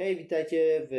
Hej, witajcie w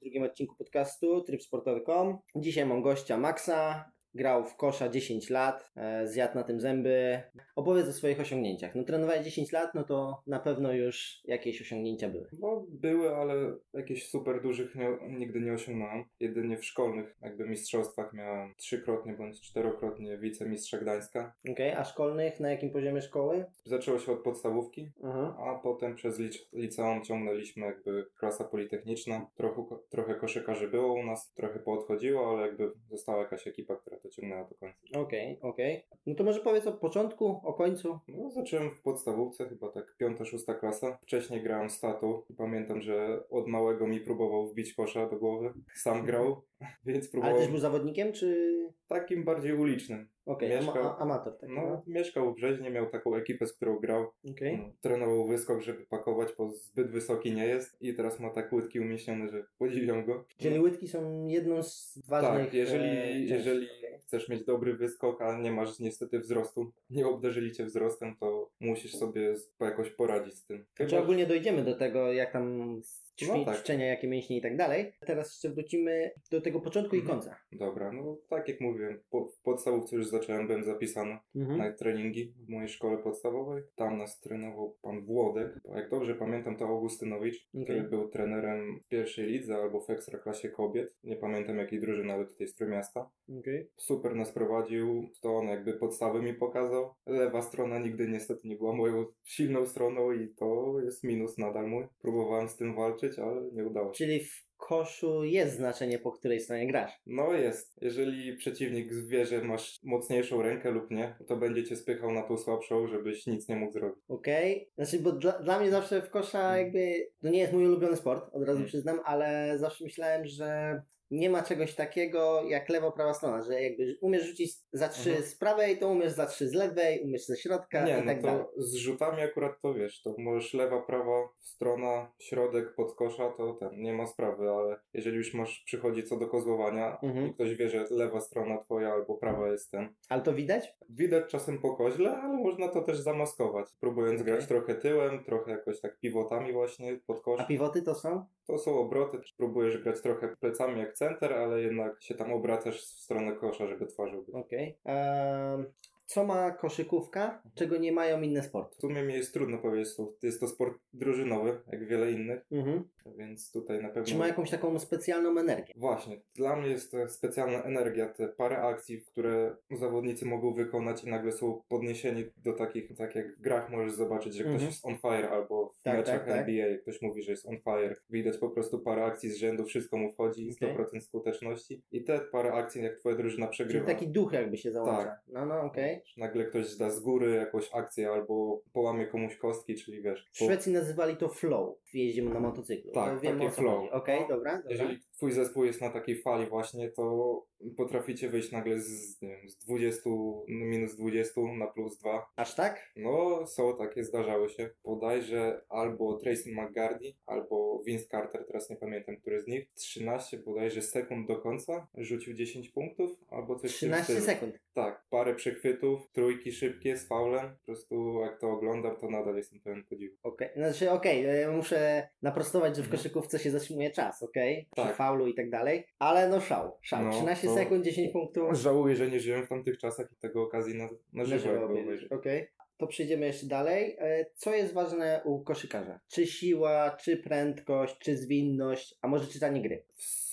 drugim odcinku podcastu tripsportowy.com. Dzisiaj mam gościa Maxa, grał w kosza 10 lat, e, zjadł na tym zęby. Opowiedz o swoich osiągnięciach. No trenowałeś 10 lat, no to na pewno już jakieś osiągnięcia były. No były, ale jakichś super dużych nie, nigdy nie osiągnąłem. Jedynie w szkolnych jakby mistrzostwach miałem trzykrotnie bądź czterokrotnie wicemistrza Gdańska. Okej, a szkolnych na jakim poziomie szkoły? Zaczęło się od podstawówki, Aha. a potem przez lic- liceum ciągnęliśmy jakby klasa politechniczna. Trochę, trochę koszykarzy było u nas, trochę poodchodziło, ale jakby została jakaś ekipa, która to ciągnęła do końca. Okej, okej. No to może powiedz o początku, o końcu. No, zacząłem w podstawówce, chyba tak piąta, szósta klasa. Wcześniej grałem statu. Pamiętam, że od małego mi próbował wbić kosza do głowy. Sam grał, więc Ale próbował też był zawodnikiem, czy... takim bardziej ulicznym. Okej, ama- amator, tak? No, mieszkał w Brzeźnie, miał taką ekipę, z którą grał. Okej. No, trenował wyskok, żeby pakować, bo zbyt wysoki nie jest. I teraz ma tak łydki umieśnione, że podziwiam go. Czyli łydki są jedną z ważnych... Tak, jeżeli, e, jeżeli chcesz mieć dobry wyskok, a nie masz niestety wzrostu, nie obdarzyli cię wzrostem, to musisz sobie jakoś poradzić z tym. Czy ogólnie dojdziemy do tego, jak tam ćwi- No tak. ćwiczenia, jakie mięśnie i tak dalej. Teraz jeszcze wrócimy do tego początku Mhm. i końca. Dobra, no tak jak mówiłem, po, w podstawówce już zacząłem, byłem zapisany Mhm. na treningi w mojej szkole podstawowej. Tam nas trenował pan Włodek. Jak dobrze pamiętam, to Augustynowicz, Okej. który był trenerem w pierwszej lidze albo w ekstraklasie kobiet. Nie pamiętam jakiej drużyny, ale tutaj z Trójmiasta. Okej. Super nas prowadził, to on jakby podstawy mi pokazał. Lewa strona nigdy niestety nie była moją silną stroną i to jest minus nadal mój. Próbowałem z tym walczyć, ale nie udało się. Czyli w koszu jest znaczenie, po której stronie grasz. No jest. Jeżeli przeciwnik wie, że masz mocniejszą rękę lub nie, to będzie cię spychał na tą słabszą, żebyś nic nie mógł zrobić. Okej? Znaczy, bo dla, dla mnie zawsze w kosza jakby, to nie jest mój ulubiony sport, od razu Mhm. przyznam, ale zawsze myślałem, że nie ma czegoś takiego jak lewa, prawa strona, że jakby umiesz rzucić za trzy Mhm. z prawej, to umiesz za trzy z lewej, umiesz ze środka Nie, i no tak dalej. to z rzutami akurat to wiesz, to możesz lewa, prawa, strona, środek, podkosza, to ten, nie ma sprawy, ale jeżeli już masz, przychodzi co do kozłowania Mhm. i ktoś wie, że lewa strona twoja albo prawa jest ten, Ale to widać? Widać czasem po koźle, ale można to też zamaskować. Próbując Okej. grać trochę tyłem, trochę jakoś tak pivotami właśnie pod kosz. A pivoty to są? To są obroty. Próbujesz grać trochę plecami jak center, ale jednak się tam obracasz w stronę kosza, żeby twarzą być. Okej. Ehm, co ma koszykówka, czego nie mają inne sporty? W sumie mi jest trudno powiedzieć, to jest to sport drużynowy, jak wiele innych, Mhm. więc tutaj na pewno... Czy ma jakąś taką specjalną energię? Właśnie, dla mnie jest to specjalna energia, te parę akcji, które zawodnicy mogą wykonać i nagle są podniesieni do takich, tak jak w grach możesz zobaczyć, że ktoś Mhm. jest on fire, albo w Tak, meczach tak, tak. NBA ktoś mówi, że jest on fire. Widać po prostu parę akcji z rzędu, wszystko mu wchodzi, Okej. 100% skuteczności. I te parę akcji, jak twoja drużyna Czyli przegrywa. taki duch jakby się załącza. Tak. No, no, okej. Nagle ktoś da z góry jakąś akcję albo połamie komuś kostki, czyli wiesz. W Szwecji nazywali to flow, w jeździe na motocyklu. Tak, to wiemy takie o co flow. chodzi. Okej, dobra, dobra. Jeżeli twój zespół jest na takiej fali właśnie, to potraficie wyjść nagle z, nie wiem, z 20, minus 20 na plus 2. Aż tak? No, są takie, zdarzały się. Bodajże albo Tracy McGardy, albo Vince Carter, teraz nie pamiętam, który z nich. 13 bodajże sekund do końca rzucił 10 punktów, albo coś w tym 13 stylu. sekund. Tak, parę przechwytów, trójki szybkie z faulem. Po prostu jak to oglądam, to nadal jestem pełen podziwu. Okej, znaczy okej, e, muszę naprostować, że w Mhm. koszykówce się zatrzymuje czas, okej? Przy Tak. Faulu i tak dalej, ale no szał, szał. No, 13 to- sekund, 10 punktów. Żałuję, że nie żyłem w tamtych czasach i tego okazji na, na żywo obejrzeć. Okej. To przejdziemy jeszcze dalej. E, Co jest ważne u koszykarza? Czy siła, czy prędkość, czy zwinność, a może czytanie gry?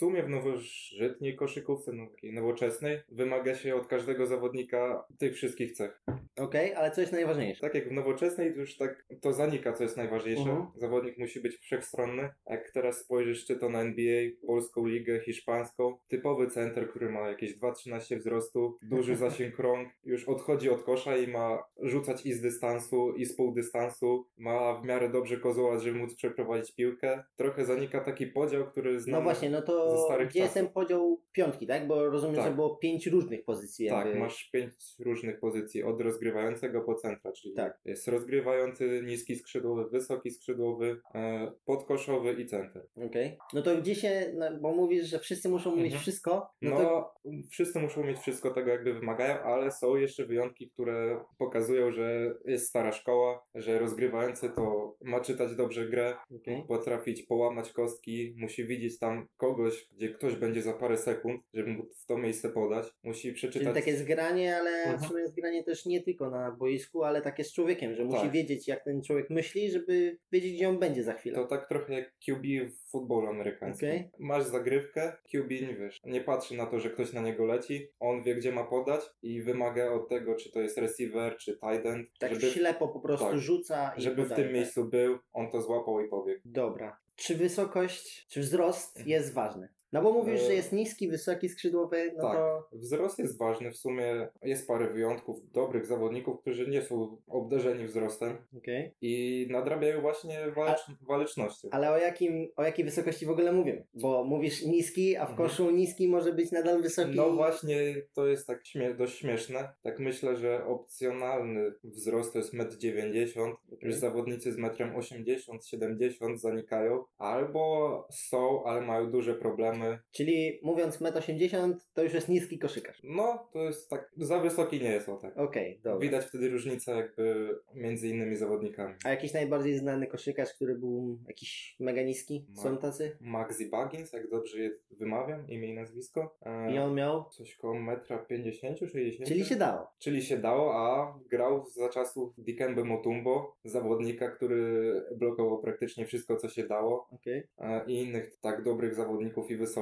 W sumie w nowożytniej koszykówce, no, takiej nowoczesnej, wymaga się od każdego zawodnika tych wszystkich cech. Okej, ale co jest najważniejsze? Tak jak w nowoczesnej, to już tak to zanika, co jest najważniejsze. Mhm. Zawodnik musi być wszechstronny. Jak teraz spojrzysz, czy to na NBA, polską ligę, hiszpańską, typowy center, który ma jakieś 2,13 wzrostu, duży zasięg rąk, już odchodzi od kosza i ma rzucać i z dystansu, i z pół dystansu, ma w miarę dobrze kozłować, żeby móc przeprowadzić piłkę. Trochę zanika taki podział, który znam. No właśnie, no to starych gdzie jest ten podział piątki, tak? Bo rozumiem, Tak. że było pięć różnych pozycji. Tak, jakby. masz pięć różnych pozycji, od rozgrywającego po centra, czyli Tak. jest rozgrywający, niski skrzydłowy, wysoki skrzydłowy, e, podkoszowy i center. Okej. No to gdzie się, no, bo mówisz, że wszyscy muszą mieć Mhm. wszystko, no, No, to wszyscy muszą mieć wszystko tego, jakby wymagają, ale są jeszcze wyjątki, które pokazują, że jest stara szkoła, że rozgrywający to ma czytać dobrze grę, Okej. potrafić połamać kostki, musi widzieć tam kogoś, gdzie ktoś będzie za parę sekund, żeby mu w to miejsce podać. Musi Czyli przeczytać. takie zgranie, ale Mhm. w sumie zgranie też nie tylko na boisku, ale takie z człowiekiem, że musi Tak. wiedzieć, jak ten człowiek myśli, żeby wiedzieć, gdzie on będzie za chwilę. To tak trochę jak QB w futbolu amerykańskim. Okej. Masz zagrywkę, QB nie wiesz, nie patrzy na to, że ktoś na niego leci, on wie gdzie ma podać i wymaga od tego, czy to jest receiver, czy tight end, tak żeby, ślepo po prostu tak, rzuca i żeby w podaje, tym tak? miejscu był, on to złapał i pobiegł. Dobra. Czy wysokość, czy wzrost Mhm. jest ważny? No bo mówisz, E, że jest niski, wysoki, skrzydłowy, no tak. to Wzrost jest ważny, w sumie jest parę wyjątków, dobrych zawodników, którzy nie są obdarzeni wzrostem okej. i nadrabiają właśnie walecz, walecznością. Ale o, jakim, o jakiej wysokości w ogóle mówimy? Bo mówisz niski, a w Mhm. koszu niski może być nadal wysoki. No właśnie, to jest tak śmie- dość śmieszne. Tak myślę, że opcjonalny wzrost to jest 1,90 m. Już zawodnicy z 1,80 m, 70 zanikają. Albo są, ale mają duże problemy. Czyli mówiąc 1,80 m, to już jest niski koszykarz. No, to jest tak, za wysoki nie jest o tak. Okej, dobra. Widać wtedy różnicę jakby między innymi zawodnikami. A jakiś najbardziej znany koszykarz, który był jakiś mega niski? Ma- Są tacy? Maxi Buggins, jak dobrze je wymawiam, imię i nazwisko. E, I on miał? Coś koło 1,50 m, 60 Czyli się dało. Czyli się dało, a grał za czasów Dikembe Motumbo, zawodnika, który blokował praktycznie wszystko, co się dało. Okej. e, I innych tak dobrych zawodników i wysokich,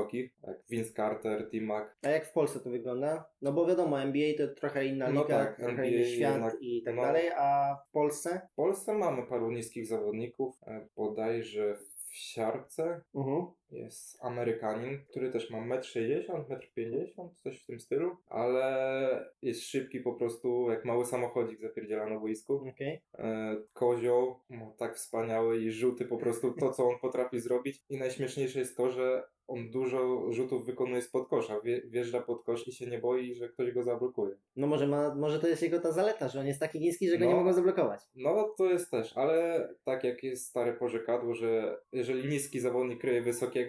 jak Vince Carter, T-Mac. A jak w Polsce to wygląda? No bo wiadomo, NBA to trochę inna No liga, tak, trochę NBA inny świat jednak, i tak no. dalej, a w Polsce? W Polsce mamy paru niskich zawodników, e, bodajże w siarce Mhm. Jest Amerykanin, który też ma 1,60 m, 1,50 m, coś w tym stylu, ale jest szybki po prostu, jak mały samochodzik zapierdziela na boisku. Okej. E, kozioł, tak wspaniały i rzuty po prostu to, co on potrafi zrobić. I najśmieszniejsze jest to, że on dużo rzutów wykonuje spod kosza. Wie, wjeżdża pod kosz i się nie boi, że ktoś go zablokuje. No może, ma, może to jest jego ta zaleta, że on jest taki niski, że go No. nie mogą zablokować. No to jest też, ale tak jak jest stare porzekadło, że jeżeli niski zawodnik kryje wysokiego,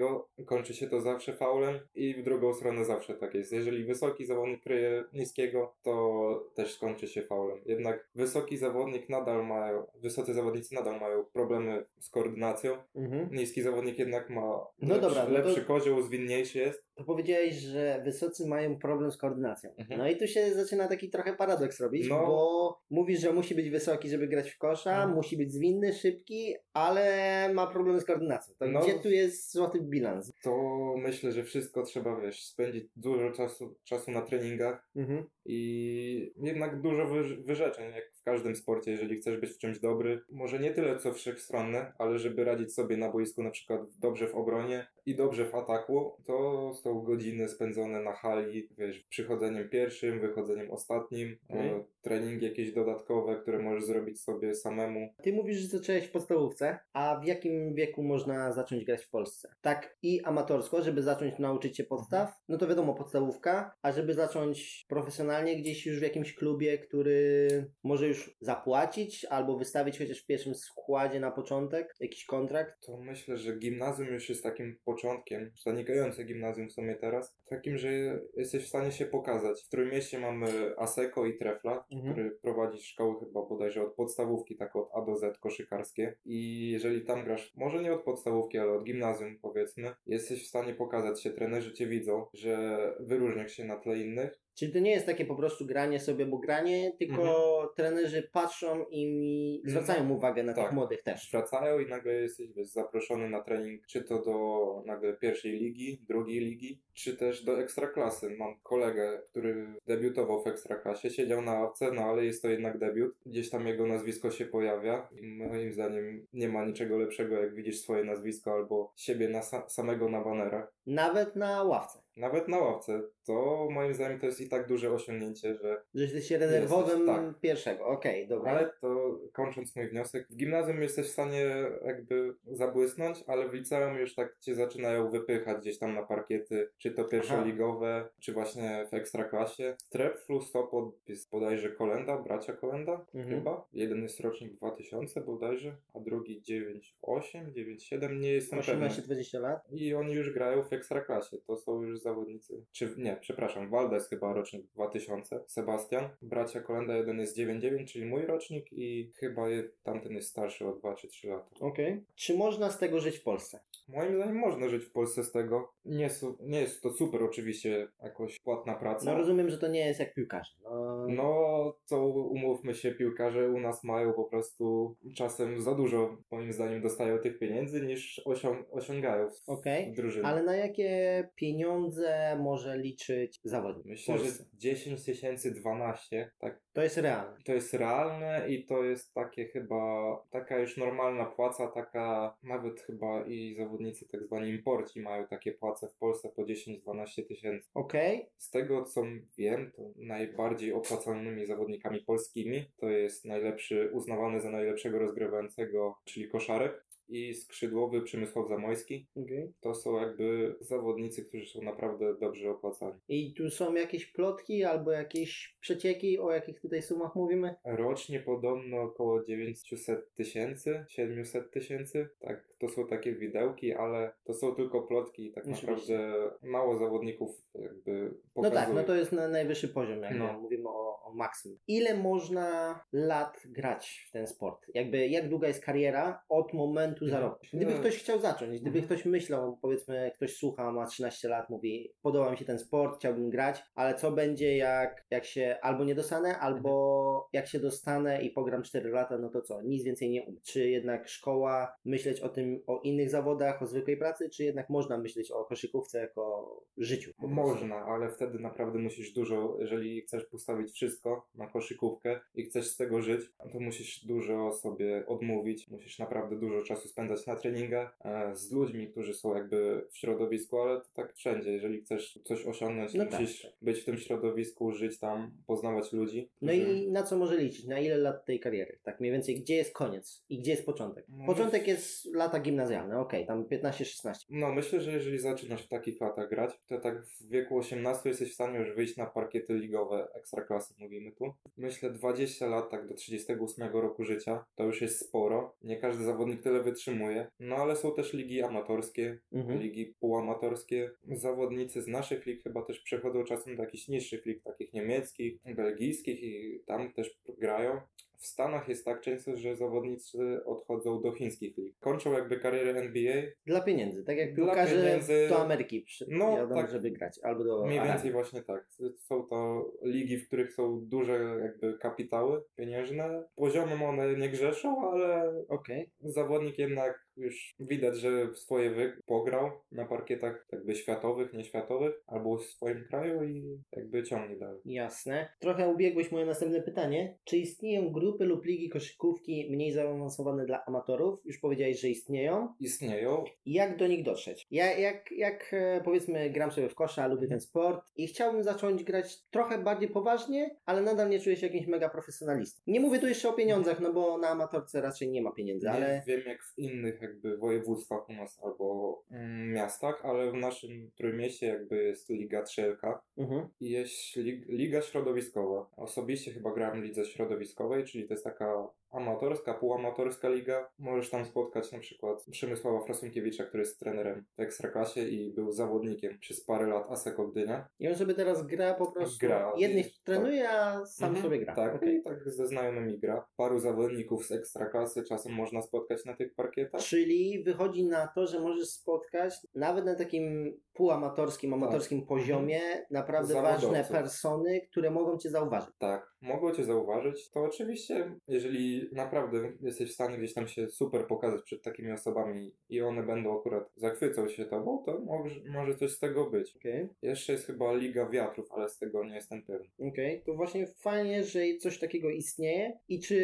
kończy się to zawsze faulem i w drugą stronę zawsze tak jest. Jeżeli wysoki zawodnik kryje niskiego, to też skończy się faulem. Jednak wysoki zawodnik nadal mają, wysocy zawodnicy nadal mają problemy z koordynacją. Mhm. Niski zawodnik jednak ma No lepszy, dobra, no to- lepszy kozioł, zwinniejszy jest. To powiedziałeś, że wysocy mają problem z koordynacją. Mhm. No i tu się zaczyna taki trochę paradoks robić, No. bo mówisz, że musi być wysoki, żeby grać w kosza, Mhm. musi być zwinny, szybki, ale ma problem z koordynacją. To No. gdzie tu jest złoty bilans? To myślę, że wszystko trzeba, wiesz, spędzić dużo czasu, czasu na treningach, Mhm. I jednak dużo wy- wyrzeczeń, jak w każdym sporcie, jeżeli chcesz być w czymś dobry. Może nie tyle co wszechstronny, ale żeby radzić sobie na boisku na przykład dobrze w obronie i dobrze w ataku, to są godziny spędzone na hali, wiesz, przychodzeniem pierwszym, wychodzeniem ostatnim, Okej. Treningi jakieś dodatkowe, które możesz zrobić sobie samemu. Ty mówisz, że zacząłeś w podstawówce, a w jakim wieku można zacząć grać w Polsce? Tak i amatorsko, żeby zacząć nauczyć się podstaw, no to wiadomo podstawówka, a żeby zacząć profesjonalnie gdzieś już w jakimś klubie, który może już zapłacić albo wystawić chociaż w pierwszym składzie na początek jakiś kontrakt. To myślę, że gimnazjum już jest takim początkiem, zanikające gimnazjum w sumie teraz, takim, że jesteś w stanie się pokazać. W Trójmieście mamy Aseko i Trefla, Mhm. który prowadzi szkoły chyba bodajże od podstawówki, tak od A do Z koszykarskie. I jeżeli tam grasz, może nie od podstawówki, ale od gimnazjum powiedzmy, jesteś w stanie pokazać się, trenerzy cię widzą, że wyróżniasz się na tle innych. Czyli to nie jest takie po prostu granie sobie, bo granie, tylko trenerzy patrzą i zwracają uwagę na tych Tak. młodych też. Wracają i nagle jesteś wiesz, zaproszony na trening, czy to do nagle pierwszej ligi, drugiej ligi, czy też do ekstraklasy. Mam kolegę, który debiutował w ekstraklasie, siedział na ławce, no ale jest to jednak debiut. Gdzieś tam jego nazwisko się pojawia i moim zdaniem nie ma niczego lepszego, jak widzisz swoje nazwisko albo siebie na sa- samego na banerach. Nawet na ławce. Nawet na ławce. To moim zdaniem to jest i tak duże osiągnięcie, że Że jesteś rezerwowym tak. pierwszego. Okej, dobra. Ale to kończąc mój wniosek, w gimnazjum jesteś w stanie jakby zabłysnąć, ale w liceum już tak cię zaczynają wypychać gdzieś tam na parkiety, czy to pierwszoligowe, czy właśnie w ekstraklasie. Trep, Flustopod jest bodajże Kolenda, bracia Kolenda Mhm. chyba. Jeden jest rocznik 2000 bodajże, a drugi 98, 97, nie jestem pewny. 18-20 lat. I oni już grają w ekstraklasie. To są już zawodnicy. Czy nie, przepraszam, Waldes chyba chyba rocznik 2000, Sebastian. Bracia Kolenda jeden jest 99, czyli mój rocznik i chyba tamten jest starszy o 2 czy 3 lata. Okej. Czy można z tego żyć w Polsce? Moim zdaniem można żyć w Polsce z tego. Nie, nie jest to super oczywiście jakoś płatna praca. No rozumiem, że to nie jest jak piłkarze. No, No, to umówmy się, piłkarze u nas mają po prostu czasem za dużo, moim zdaniem, dostają tych pieniędzy niż osią- osiągają w, Okej, w drużynie. Ale na jakie pieniądze może liczyć zawodnik? Myślę, że Polsce? 10 tysięcy 12, tak, To jest realne. to jest realne i to jest takie chyba, taka już normalna płaca, taka nawet chyba i zawodnicy tak zwani imporci mają takie płace w Polsce po 10-12 tysięcy. Okej, Z tego co wiem, to najbardziej opłacalnymi zawodnikami polskimi to jest najlepszy, uznawany za najlepszego rozgrywającego, czyli koszarek i skrzydłowy Przemysław Zamojski. okej. To są jakby zawodnicy, którzy są naprawdę dobrze opłacani. I tu są jakieś plotki albo jakieś przecieki, o jakich tutaj sumach mówimy? Rocznie podobno około 900 tysięcy, 700 tysięcy. Tak, to są takie widełki, ale to są tylko plotki i tak Oczywiście. naprawdę mało zawodników jakby No pokazuje. tak, no to jest na najwyższy poziom, jak No. mówimy o, o maksimum. Ile można lat grać w ten sport? Jakby jak długa jest kariera od momentu Mhm. zarobku? Gdyby No. ktoś chciał zacząć, gdyby Mhm. ktoś myślał, powiedzmy, ktoś słucha, ma 13 lat, mówi, podoba mi się ten sport, chciałbym grać, ale co będzie jak, jak się albo nie dostanę, albo Mhm. jak się dostanę i pogram 4 lata, no to co? Nic więcej nie umiem. Czy jednak szkoła, myśleć o tym, o innych zawodach, o zwykłej pracy, czy jednak można myśleć o koszykówce jako życiu? Można, ale wtedy naprawdę musisz dużo, jeżeli chcesz postawić wszystko na koszykówkę i chcesz z tego żyć, to musisz dużo sobie odmówić, musisz naprawdę dużo czasu spędzać na treningach e, z ludźmi, którzy są jakby w środowisku, ale to tak wszędzie, jeżeli chcesz coś osiągnąć, No tak, musisz tak. być w tym środowisku, żyć tam, poznawać ludzi. No którzy- i na co może liczyć? Na ile lat tej kariery? Tak mniej więcej, gdzie jest koniec i gdzie jest początek? No Początek jest lata gimnazjalne, okej, tam 15-16. No, myślę, że jeżeli zaczynasz w takich latach grać, to tak w wieku 18 jesteś w stanie już wyjść na parkiety ligowe ekstraklasy, mówimy tu. Myślę 20 lat, tak do 38 roku życia, to już jest sporo. Nie każdy zawodnik tyle wytrzymuje. No, ale są też ligi amatorskie, Mhm. ligi półamatorskie. Zawodnicy z naszych lig chyba też przechodzą czasem do jakichś niższych lig, takich niemieckich, belgijskich i tam też grają. W Stanach jest tak często, że zawodnicy odchodzą do chińskich lig. Kończą jakby karierę NBA, Dla pieniędzy, tak jak piłkarze pieniędzy. do Ameryki przy, No, jadą, tak. żeby grać, albo do Mniej Arabii. więcej właśnie tak. Są to ligi, w których są duże jakby kapitały pieniężne. Poziomem one nie grzeszą, ale Okej, zawodnik jednak już widać, że w swoje wy pograł na parkietach jakby światowych, nieświatowych, albo w swoim kraju i jakby ciągnie dalej. jasne. Trochę ubiegłeś moje następne pytanie. Czy istnieją grupy lub ligi koszykówki mniej zaawansowane dla amatorów? Już powiedziałeś, że istnieją. Istnieją. Jak do nich dotrzeć? Ja, jak, jak e, powiedzmy gram sobie w kosza, lubię ten sport i chciałbym zacząć grać trochę bardziej poważnie, ale nadal nie czuję się jakimś mega profesjonalistą. Nie mówię tu jeszcze o pieniądzach, no bo na amatorce raczej nie ma pieniędzy, Nie ale wiem jak w innych jakby województwach u nas albo mm, miastach, ale w naszym Trójmieście jakby jest Liga 3LK. mhm. I jest lig- liga środowiskowa. Osobiście chyba grałem w lidze środowiskowej, czyli to jest taka amatorska, półamatorska liga. Możesz tam spotkać na przykład Przemysława Frasunkiewicza, który jest trenerem w Ekstraklasie i był zawodnikiem przez parę lat Aseko Gdynia. i on sobie teraz gra po prostu. Gra. Jednych Tak. trenuje, a sam Mhm, sobie gra. Tak, i tak ze znajomymi gra. Paru zawodników z Ekstraklasy czasem można spotkać na tych parkietach. Czyli wychodzi na to, że możesz spotkać nawet na takim półamatorskim, amatorskim poziomie naprawdę ważne Zawodowców. persony, które mogą cię zauważyć. Tak, mogą cię zauważyć. To oczywiście, jeżeli naprawdę jesteś w stanie gdzieś tam się super pokazać przed takimi osobami i one będą akurat zachwycą się tobą, to może, może coś z tego być. Okej. Jeszcze jest chyba Liga Wiatrów, ale z tego nie jestem pewien. Okej, to właśnie fajnie, że coś takiego istnieje. I czy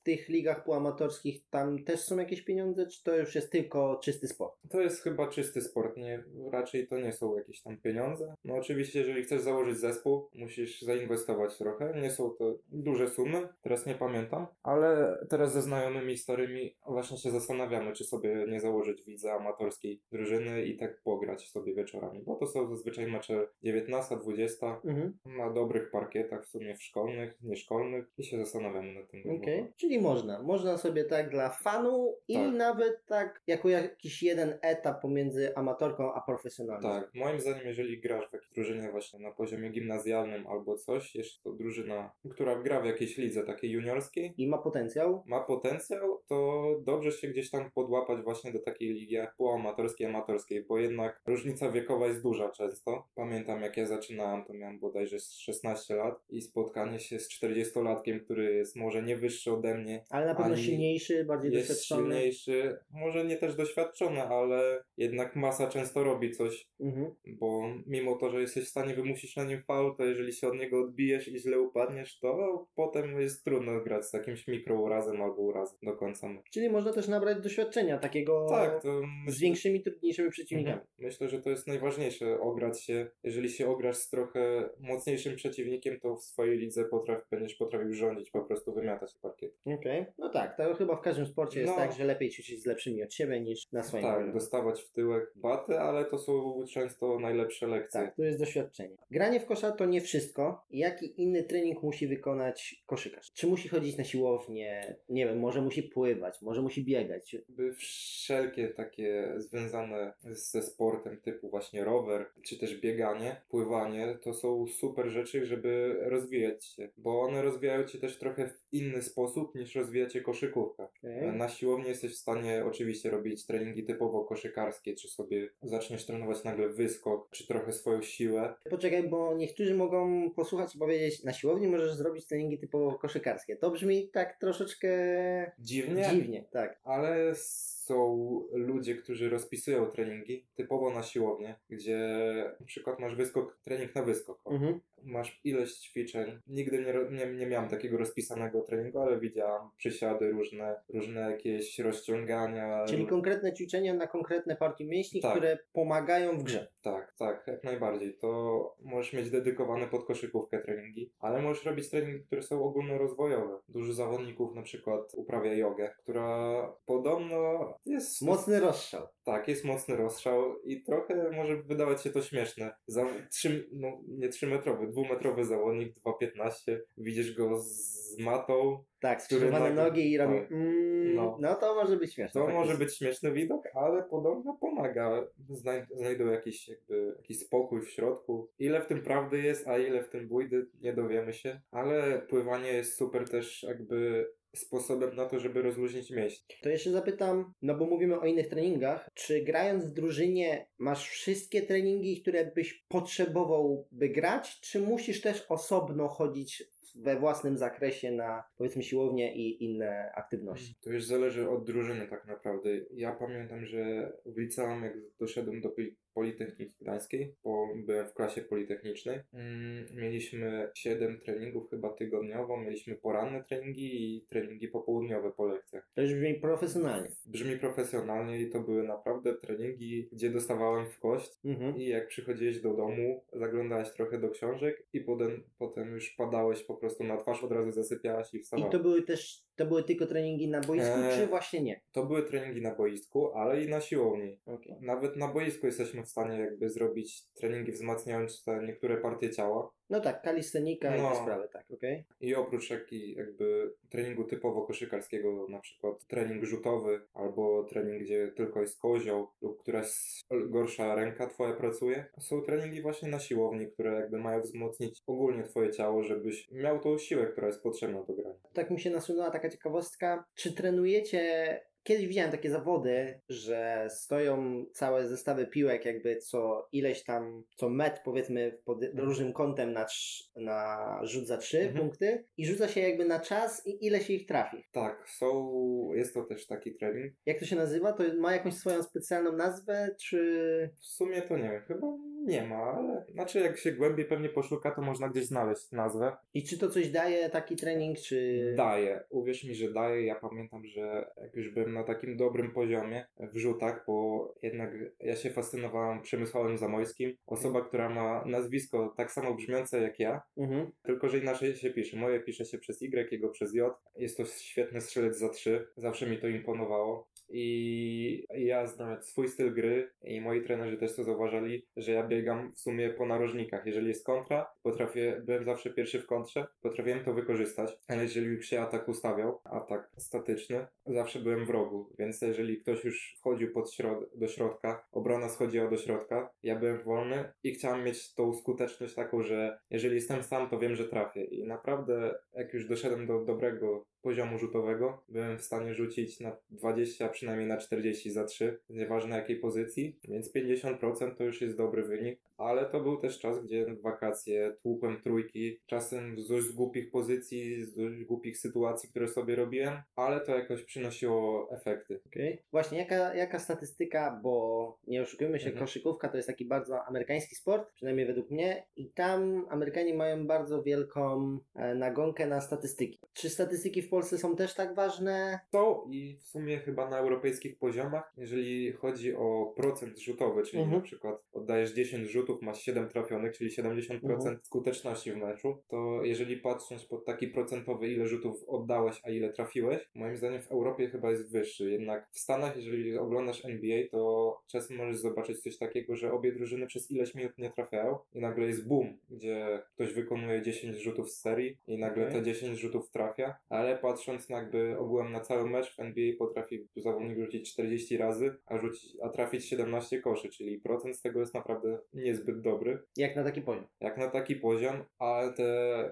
w tych ligach półamatorskich tam też są jakieś pieniądze, czy to już jest tylko czysty sport? To jest chyba czysty sport, nie, raczej to nie są jakieś tam pieniądze. No oczywiście, jeżeli chcesz założyć zespół, musisz zainwestować trochę. Nie są to duże sumy, teraz nie pamiętam, ale Ale teraz ze znajomymi starymi właśnie się zastanawiamy, czy sobie nie założyć widza amatorskiej drużyny i tak pograć sobie wieczorami, bo to są zazwyczaj mecze 19-20 Mhm. na dobrych parkietach, w sumie w szkolnych, nieszkolnych i się zastanawiamy nad tym. Okej, czyli można. Można sobie tak dla fanu i Tak. nawet tak jako jakiś jeden etap pomiędzy amatorką a profesjonalną. Tak, moim zdaniem, jeżeli grasz w jakiejś drużynie właśnie na poziomie gimnazjalnym albo coś, jeszcze to drużyna, która gra w jakiejś lidze takiej juniorskiej, I ma potencjał. ma potencjał, to dobrze się gdzieś tam podłapać właśnie do takiej ligi jak półamatorskiej, amatorskiej, bo jednak różnica wiekowa jest duża często. Pamiętam jak ja zaczynałem, to miałem bodajże z 16 lat i spotkanie się z 40-latkiem, który jest może nie wyższy ode mnie, Ale na pewno silniejszy, bardziej jest doświadczony. silniejszy, może nie też doświadczony, ale jednak masa często robi coś Mhm. bo mimo to, że jesteś w stanie wymusić na nim faul, to jeżeli się od niego odbijesz i źle upadniesz, to potem jest trudno grać z jakimś mikrourazem albo urazem do końca meczu. Czyli można też nabrać doświadczenia takiego Tak, to z myślę, większymi, trudniejszymi przeciwnikami. Mhm. myślę, że to jest najważniejsze, ograć się. Jeżeli się ograsz z trochę mocniejszym przeciwnikiem, to w swojej lidze potrafi, będziesz potrafił rządzić, po prostu wymiatać parkiet. Okej, no tak, to chyba w każdym sporcie jest No. tak, że lepiej ćwiczyć z lepszymi od siebie niż na swoim Tak, poziomie. dostawać w tyłek baty, ale to są często najlepsze lekcje. Tak, to jest doświadczenie. Granie w kosza to nie wszystko. Jaki inny trening musi wykonać koszykarz? Czy musi chodzić na siłownię? Nie wiem, może musi pływać, może musi biegać. jakby wszelkie takie związane ze sportem typu właśnie rower, czy też bieganie, pływanie, to są super rzeczy, żeby rozwijać się, bo one rozwijają cię też trochę w inny sposób niż rozwijacie koszykówkę. Okej. Na siłowni jesteś w stanie oczywiście robić treningi typowo koszykarskie, czy sobie zaczniesz trenować nagle wyskok, czy trochę swoją siłę. Poczekaj, bo niektórzy mogą posłuchać i powiedzieć, na siłowni możesz zrobić treningi typowo koszykarskie. To brzmi tak troszeczkę Dziwnie, dziwnie, tak. ale są ludzie, którzy rozpisują treningi typowo na siłownię, gdzie na przykład masz wyskok, trening na wyskok. Mhm. Masz ileś ćwiczeń. Nigdy nie, nie, nie miałem takiego rozpisanego treningu, ale widziałam przysiady różne, różne jakieś rozciągania. Czyli konkretne ćwiczenia na konkretne partie mięśni, Tak. które pomagają w grze. Tak, tak, jak najbardziej. To możesz mieć dedykowane pod koszykówkę treningi, ale możesz robić treningi, które są ogólnorozwojowe. Dużo zawodników na przykład uprawia jogę, która podobno jest... Mocny rozstrzał. Tak, jest mocny rozstrzał i trochę może wydawać się to śmieszne. Za trzy, no nie trzymetrowy, dwumetrowy zawodnik, 2,15, widzisz go z matą, Tak, skrzyżowane nogi i robi tak. mm, No. no. to może być śmieszne. To faktycznie. może być śmieszny widok, ale podobno pomaga. Znaj znajdą jakiś, jakby, jakiś spokój w środku. Ile w tym prawdy jest, a ile w tym bójdy, nie dowiemy się. Ale pływanie jest super też jakby sposobem na to, żeby rozluźnić mięśnie. To jeszcze zapytam, no bo mówimy o innych treningach, czy grając w drużynie masz wszystkie treningi, które byś potrzebował, by grać, czy musisz też osobno chodzić we własnym zakresie na powiedzmy siłownię i inne aktywności? To już zależy od drużyny tak naprawdę. Ja pamiętam, że w liceum, jak doszedłem do Poli- Politechniki Gdańskiej, bo byłem w klasie politechnicznej, mm, mieliśmy 7 treningów chyba tygodniowo, mieliśmy poranne treningi i treningi popołudniowe po lekcjach. To już brzmi profesjonalnie. Brzmi profesjonalnie i to były naprawdę treningi, gdzie dostawałem w kość Mhm. i jak przychodziłeś do domu, zaglądałeś trochę do książek i potem, potem już padałeś po prostu na twarz, od razu zasypiałeś i I wstawałeś. to były też, to były tylko treningi na boisku, Eee. czy właśnie nie? To były treningi na boisku, ale i na siłowni. Okay. Nawet na boisku jesteśmy w stanie jakby zrobić treningi wzmacniające niektóre partie ciała. No tak, kalistenika i No. te sprawy, tak, okej. I oprócz jaki jakby treningu typowo koszykarskiego, na przykład trening rzutowy, albo trening, gdzie tylko jest kozioł, lub któraś gorsza ręka twoja pracuje, są treningi właśnie na siłowni, które jakby mają wzmocnić ogólnie twoje ciało, żebyś miał tą siłę, która jest potrzebna do grania. Tak mi się nasunęła taka ciekawostka. Czy trenujecie Kiedyś widziałem takie zawody, że stoją całe zestawy piłek, jakby co ileś tam, co metr powiedzmy pod różnym kątem na, trz- na rzut za trzy Mhm. punkty i rzuca się jakby na czas i ile się ich trafi. Tak, są, jest to też taki trening. Jak to się nazywa? To ma jakąś swoją specjalną nazwę, czy... W sumie to nie wiem, chyba nie ma, ale znaczy jak się głębiej pewnie poszuka, to można gdzieś znaleźć nazwę. I czy to coś daje taki trening, czy... Daje, uwierz mi, że daje. Ja pamiętam, że jak już byłem na takim dobrym poziomie w rzutach, bo jednak ja się fascynowałem Przemysławem Zamojskim. Osoba, która ma nazwisko tak samo brzmiące jak ja, Mhm. tylko że inaczej się pisze. Moje pisze się przez Y, jego przez J. Jest to świetny strzelec za trzy. Zawsze mi to imponowało. I ja znając swój styl gry i moi trenerzy też to zauważali, że ja biegam w sumie po narożnikach. Jeżeli jest kontra, potrafię, byłem zawsze pierwszy w kontrze, potrafiłem to wykorzystać, ale jeżeli się atak ustawiał, atak statyczny, zawsze byłem w rogu, więc jeżeli ktoś już wchodził pod środ do środka, obrona schodziła do środka, ja byłem wolny i chciałem mieć tą skuteczność taką, że jeżeli jestem sam, to wiem, że trafię. I naprawdę jak już doszedłem do dobrego poziomu rzutowego, byłem w stanie rzucić na 20, a przynajmniej na 40 za 3, nieważne jakiej pozycji, więc 50% to już jest dobry wynik, ale to był też czas, gdzie wakacje tłukłem trójki, czasem z dość głupich pozycji, z dość głupich sytuacji, które sobie robiłem, ale to jakoś przynosiło efekty. Okay. Właśnie, jaka, jaka statystyka, bo nie oszukujmy się, Mhm. koszykówka to jest taki bardzo amerykański sport, przynajmniej według mnie, i tam Amerykanie mają bardzo wielką e, nagonkę na statystyki. Czy statystyki w Polsce są też tak ważne? To i w sumie chyba na europejskich poziomach, jeżeli chodzi o procent rzutowy, czyli Mhm. na przykład oddajesz 10 rzutów, masz 7 trafionych, czyli 70% Mhm. skuteczności w meczu, to jeżeli patrząc pod taki procentowy, ile rzutów oddałeś, a ile trafiłeś, moim zdaniem w Europie chyba jest wyższy. Jednak w Stanach, jeżeli oglądasz NBA, to czasem możesz zobaczyć coś takiego, że obie drużyny przez ileś minut nie trafiają i nagle jest boom, gdzie ktoś wykonuje 10 rzutów z serii i nagle Okej. te 10 rzutów trafia, ale patrząc na jakby ogółem na cały mecz w NBA potrafi zawodnik rzucić 40 razy, a, rzucić, a trafić 17 koszy, czyli procent z tego jest naprawdę niezbyt dobry, Jak na taki poziom? jak na taki poziom, ale te,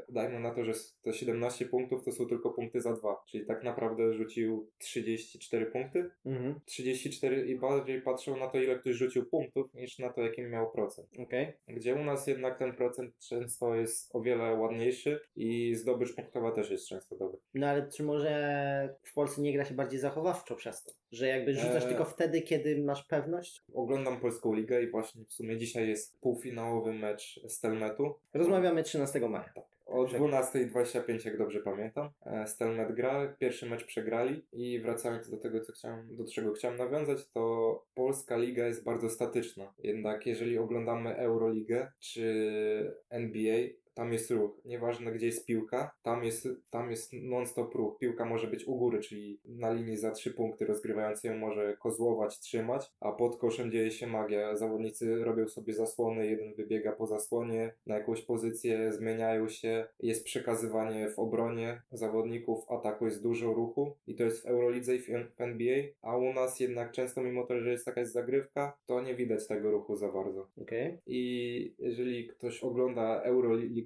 dajmy na to, że te 17 punktów to są tylko punkty za dwa, czyli tak naprawdę rzucił 34 punkty, Mhm. 34 i bardziej patrzą na to, ile ktoś rzucił punktów, niż na to, jaki miał procent. Okej. Gdzie u nas jednak ten procent często jest o wiele ładniejszy i zdobycz punktowa też jest często dobry. No ale czy może w Polsce nie gra się bardziej zachowawczo przez to? Że jakby rzucasz Eee. tylko wtedy, kiedy masz pewność? Oglądam polską ligę i właśnie w sumie dzisiaj jest półfinałowy mecz Stelmetu. Rozmawiamy 13 maja. O Dobrze. 12.25, jak dobrze pamiętam. E, Stelmet gra, pierwszy mecz przegrali i wracając do tego, co chciałem, do czego chciałem nawiązać, to polska liga jest bardzo statyczna. Jednak jeżeli oglądamy Euroligę czy NBA, tam jest ruch. Nieważne gdzie jest piłka, tam jest, tam jest non-stop ruch. Piłka może być u góry, czyli na linii za trzy punkty rozgrywający ją może kozłować, trzymać, a pod koszem dzieje się magia. Zawodnicy robią sobie zasłony, jeden wybiega po zasłonie na jakąś pozycję, zmieniają się, jest przekazywanie w obronie zawodników, ataku jest dużo ruchu i to jest w Eurolidze i w NBA, a u nas jednak często mimo to, że jest jakaś zagrywka, to nie widać tego ruchu za bardzo. Okej. I jeżeli ktoś ogląda Euroli-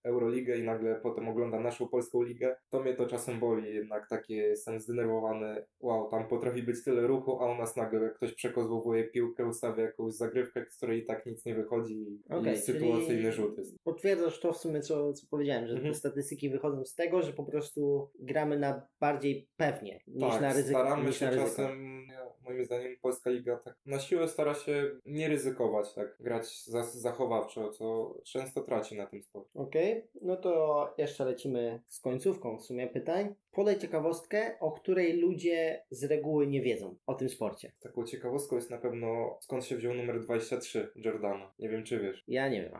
Euroligę i nagle potem ogląda naszą polską ligę, to mnie to czasem boli, jednak takie jestem zdenerwowany, wow, tam potrafi być tyle ruchu, a u nas nagle ktoś przekozłowuje piłkę, ustawia jakąś zagrywkę, z której i tak nic nie wychodzi i, Okej, i sytuacyjny rzut jest. Potwierdzasz to w sumie, co, co powiedziałem, że Mhm. te statystyki wychodzą z tego, że po prostu gramy na bardziej pewnie niż tak, na ryzyko. staramy niż się na ryzyko. czasem, moim zdaniem polska liga tak na siłę stara się nie ryzykować, tak, grać za, zachowawczo, co często traci na tym sporcie. Okej, no to jeszcze lecimy z końcówką w sumie pytań. Podaj ciekawostkę, o której ludzie z reguły nie wiedzą o tym sporcie. Taką ciekawostką jest na pewno skąd się wziął numer 23 Jordana. Nie wiem czy wiesz. Ja nie wiem.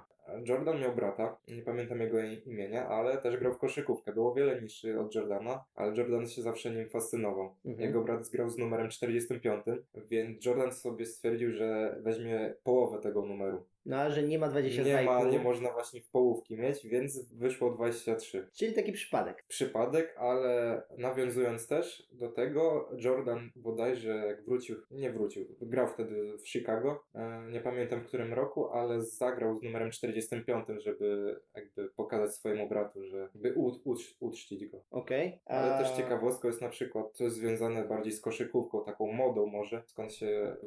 Jordan miał brata, nie pamiętam jego imienia, ale też grał w koszykówkę. Był o wiele niższy od Jordana, ale Jordan się zawsze nim fascynował. Mhm. Jego brat grał z numerem 45, więc Jordan sobie stwierdził, że weźmie połowę tego numeru. No a że nie ma 22,5. Nie ma, nie można właśnie w połówki mieć, więc wyszło 23. Czyli taki przypadek. Przypadek, ale nawiązując też do tego, Jordan bodajże jak wrócił, nie wrócił, grał wtedy w Chicago, e, nie pamiętam w którym roku, ale zagrał z numerem 45, żeby jakby pokazać swojemu bratu, że by ucz, uczcić go. Okej. Ale A- też ciekawostką jest na przykład, to jest związane bardziej z koszykówką, taką modą może, skąd się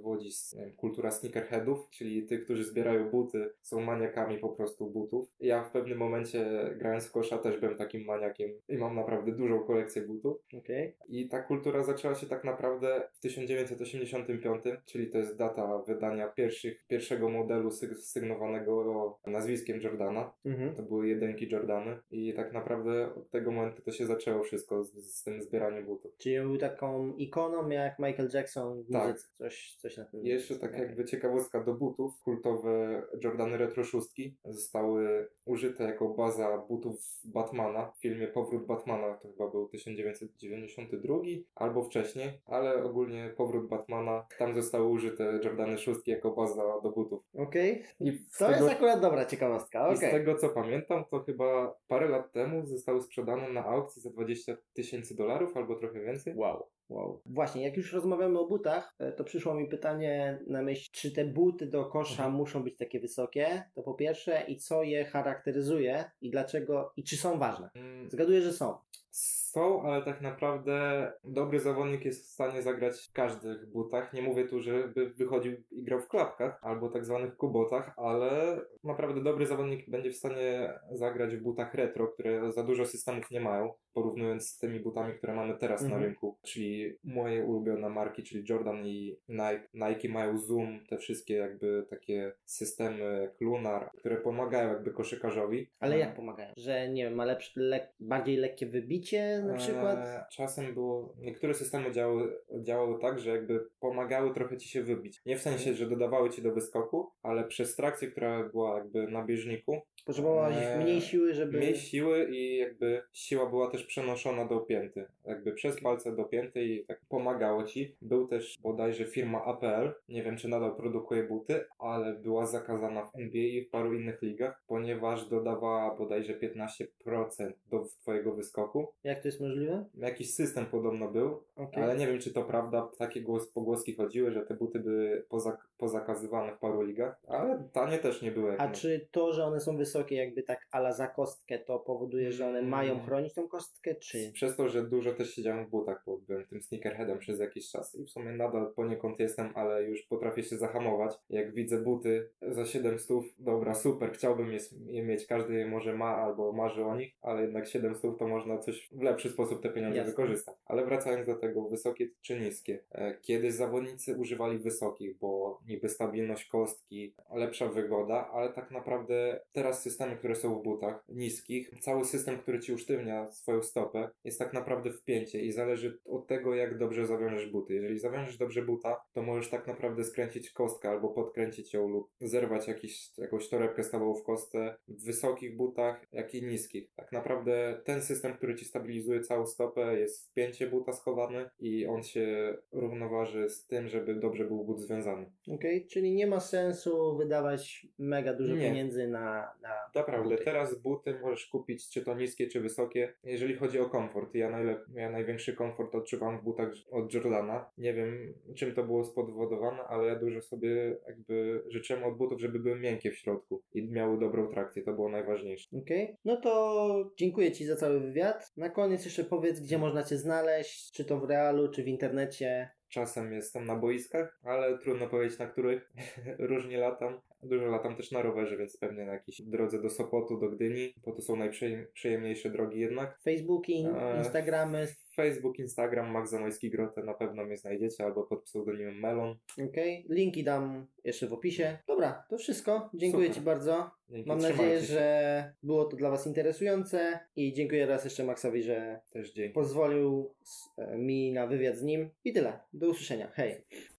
wiem, kultura sneakerheadów, czyli tych, którzy zbierają buty, są maniakami po prostu butów. Ja w pewnym momencie grając w kosza też byłem takim maniakiem i mam naprawdę dużą kolekcję butów. Okej. I ta kultura zaczęła się tak naprawdę w 1985, czyli to jest data wydania pierwszych, pierwszego modelu syg- sygnowanego na nazwiskiem Jordana. Mhm. To były jedynki Jordany i tak naprawdę od tego momentu to się zaczęło wszystko z, z tym zbieraniem butów. Czyli on był taką ikoną jak Michael Jackson w Tak. muzyce. Coś, coś na tym. Jeszcze tak jakby ciekawostka do butów, kultowe Jordany Retro 6 zostały użyte jako baza butów Batmana w filmie Powrót Batmana, to chyba był 1992 albo wcześniej, ale ogólnie Powrót Batmana, tam zostały użyte Jordany 6 jako baza do butów. Okej. Z To tego, jest akurat dobra ciekawostka. i z tego co pamiętam, to chyba parę lat temu zostały sprzedane na aukcji za 20 tysięcy dolarów albo trochę więcej. Wow. Wow. Właśnie, jak już rozmawiamy o butach, e, to przyszło mi pytanie na myśl, czy te buty do kosza Mhm. muszą być takie wysokie? To po pierwsze, i co je charakteryzuje, i dlaczego, i czy są ważne? Mm, Zgaduję, że są. Są, ale tak naprawdę dobry zawodnik jest w stanie zagrać w każdych butach. Nie mówię tu, żeby wychodził i grał w klapkach albo tak zwanych kubotach, ale naprawdę dobry zawodnik będzie w stanie zagrać w butach retro, które za dużo systemów nie mają, porównując z tymi butami, które mamy teraz Mhm. na rynku. Czyli moje ulubione marki, czyli Jordan i Nike. Nike mają Zoom, te wszystkie jakby takie systemy jak Lunar, które pomagają jakby koszykarzowi. Ale jak pomagają? Że nie wiem, ma lepsze, lek, bardziej lekkie wybicie na przykład? Eee, czasem było. Niektóre systemy działały, działały tak, że jakby pomagały trochę ci się wybić. Nie w sensie, że dodawały ci do wyskoku, ale przez trakcję, która była jakby na bieżniku, Potrzebowałaś eee, mniej siły, żeby... mniej siły i jakby siła była też przenoszona do pięty. Jakby przez palce do pięty i tak pomagało ci. Był też bodajże firma APL, nie wiem czy nadal produkuje buty, ale była zakazana w NBA i w paru innych ligach, ponieważ dodawała bodajże 15% do twojego wyskoku. Jak to jest możliwe? Jakiś system podobno był, Okej. ale nie wiem, czy to prawda. Takie głos, pogłoski chodziły, że te buty były pozak- pozakazywane w paru ligach, ale tanie też nie były. A my- czy to, że one są wysokie, jakby tak ala za kostkę, to powoduje, że one Mm. mają chronić tą kostkę, czy... Przez to, że dużo też siedziałem w butach, bo byłem tym sneakerheadem przez jakiś czas i w sumie nadal poniekąd jestem, ale już potrafię się zahamować. Jak widzę buty za 700, dobra, super, chciałbym je, je mieć, każdy je może ma albo marzy o nich, ale jednak 700 to można coś w lepszy sposób te pieniądze Jasne. wykorzystać. Ale wracając do tego, wysokie czy niskie. E, Kiedyś zawodnicy używali wysokich, bo niby stabilność kostki, lepsza wygoda, ale tak naprawdę teraz systemy, które są w butach niskich, cały system, który ci usztywnia swoją stopę, jest tak naprawdę wpięcie i zależy od tego, jak dobrze zawiążesz buty. Jeżeli zawiążesz dobrze buta, to możesz tak naprawdę skręcić kostkę albo podkręcić ją lub zerwać jakiś, jakąś torebkę stałą w kostce w wysokich butach, jak i niskich. Tak naprawdę ten system, który ci stabilizuje całą stopę, jest wpięcie buta schowane i on się równoważy z tym, żeby dobrze był but związany. Okej, czyli nie ma sensu wydawać mega dużo Nie. pieniędzy na, na Naprawdę, buty. teraz buty możesz kupić czy to niskie, czy wysokie. Jeżeli chodzi o komfort, ja, najlep- ja największy komfort odczuwam w butach od Jordana. Nie wiem, czym to było spowodowane, ale ja dużo sobie jakby życzyłem od butów, żeby były miękkie w środku i miały dobrą trakcję. To było najważniejsze. Okej, no to dziękuję Ci za cały wywiad. Na koniec jeszcze powiedz, gdzie można Cię znaleźć, czy to w realu, czy w internecie. Czasem jestem na boiskach, ale trudno powiedzieć na których. Różnie latam. Dużo latam też na rowerze, więc pewnie na jakiejś drodze do Sopotu, do Gdyni, bo to są najprzyjemniejsze drogi jednak. Facebooki, Eee, Instagramy. Facebook, Instagram, Max Zamojski Grotę, na pewno mnie znajdziecie, albo pod pseudonimem Melon. Okej, linki dam jeszcze w opisie. Dobra, to wszystko. Dziękuję Super. Ci bardzo. Dzięki, Mam nadzieję, się. że było to dla Was interesujące i dziękuję raz jeszcze Maxowi, że Też pozwolił e, mi na wywiad z nim. I tyle. Do usłyszenia. Hej.